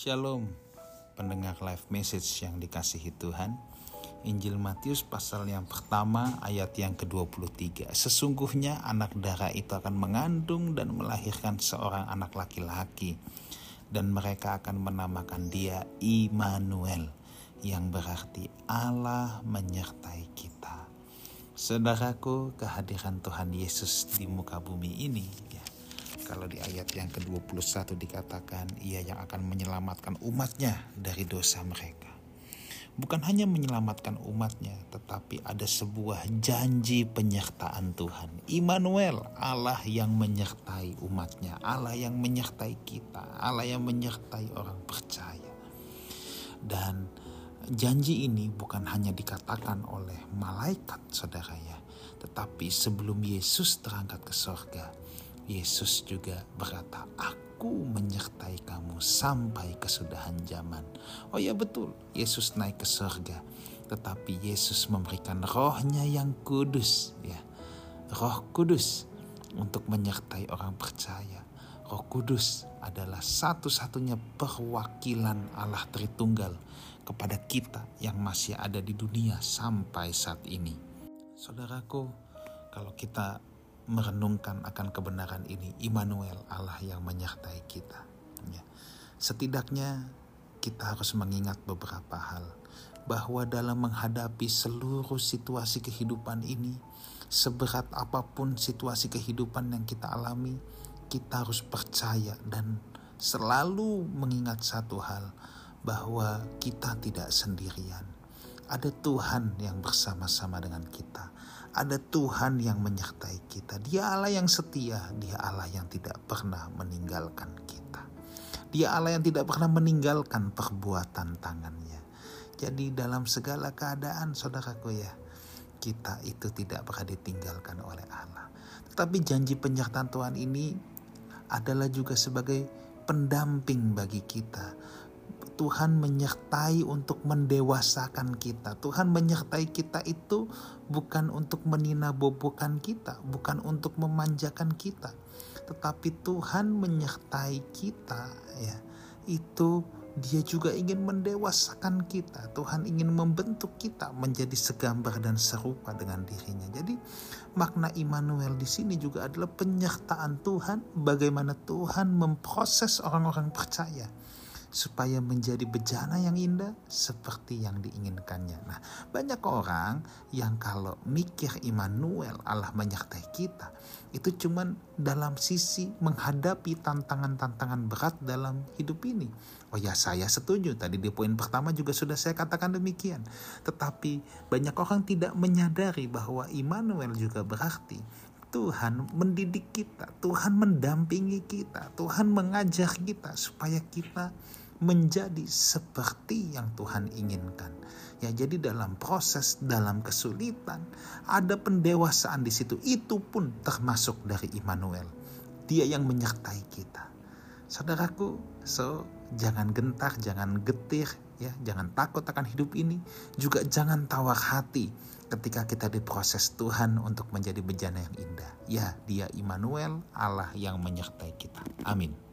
Shalom, pendengar live message yang dikasihi Tuhan. Injil Matius pasal yang pertama ayat yang ke-23. Sesungguhnya anak darah itu akan mengandung dan melahirkan seorang anak laki-laki dan mereka akan menamakan dia Immanuel yang berarti Allah menyertai kita. Saudaraku, kehadiran Tuhan Yesus di muka bumi ini ya, kalau di ayat yang ke-21 dikatakan ia yang akan menyelamatkan umatnya dari dosa mereka. Bukan hanya menyelamatkan umatnya, tetapi ada sebuah janji penyertaan Tuhan. Immanuel, Allah yang menyertai umatnya, Allah yang menyertai kita, Allah yang menyertai orang percaya. Dan janji ini bukan hanya dikatakan oleh malaikat saudara ya, tetapi sebelum Yesus terangkat ke sorga, Yesus juga berkata, Aku menyertai kamu sampai kesudahan zaman. Oh ya betul, Yesus naik ke surga. Tetapi Yesus memberikan rohnya yang kudus. ya Roh kudus untuk menyertai orang percaya. Roh Kudus adalah satu-satunya perwakilan Allah Tritunggal kepada kita yang masih ada di dunia sampai saat ini. Saudaraku, kalau kita merenungkan akan kebenaran ini, Immanuel, Allah yang menyertai kita. Ya. Setidaknya kita harus mengingat beberapa hal bahwa dalam menghadapi seluruh situasi kehidupan ini, seberat apa pun situasi kehidupan yang kita alami, kita harus percaya dan selalu mengingat satu hal bahwa kita tidak sendirian. Ada Tuhan yang bersama-sama dengan kita ada Tuhan yang menyertai kita. Dia Allah yang setia, Dia Allah yang tidak pernah meninggalkan kita. Dia Allah yang tidak pernah meninggalkan perbuatan tangannya. Jadi dalam segala keadaan saudaraku ya, kita itu tidak pernah ditinggalkan oleh Allah. Tetapi janji penyertaan Tuhan ini adalah juga sebagai pendamping bagi kita Tuhan menyertai untuk mendewasakan kita. Tuhan menyertai kita itu bukan untuk meninabobokan kita, bukan untuk memanjakan kita. Tetapi Tuhan menyertai kita ya. Itu dia juga ingin mendewasakan kita. Tuhan ingin membentuk kita menjadi segambar dan serupa dengan dirinya. Jadi makna Immanuel di sini juga adalah penyertaan Tuhan bagaimana Tuhan memproses orang-orang percaya supaya menjadi bejana yang indah seperti yang diinginkannya. Nah, banyak orang yang kalau mikir Immanuel Allah menyertai kita, itu cuman dalam sisi menghadapi tantangan-tantangan berat dalam hidup ini. Oh ya, saya setuju. Tadi di poin pertama juga sudah saya katakan demikian. Tetapi banyak orang tidak menyadari bahwa Immanuel juga berarti Tuhan mendidik kita, Tuhan mendampingi kita, Tuhan mengajar kita supaya kita menjadi seperti yang Tuhan inginkan. Ya, jadi dalam proses, dalam kesulitan, ada pendewasaan di situ. Itu pun termasuk dari Immanuel. Dia yang menyertai kita. Saudaraku, so jangan gentar, jangan getir, ya, jangan takut akan hidup ini, juga jangan tawar hati ketika kita diproses Tuhan untuk menjadi bejana yang indah. Ya, dia Immanuel, Allah yang menyertai kita. Amin.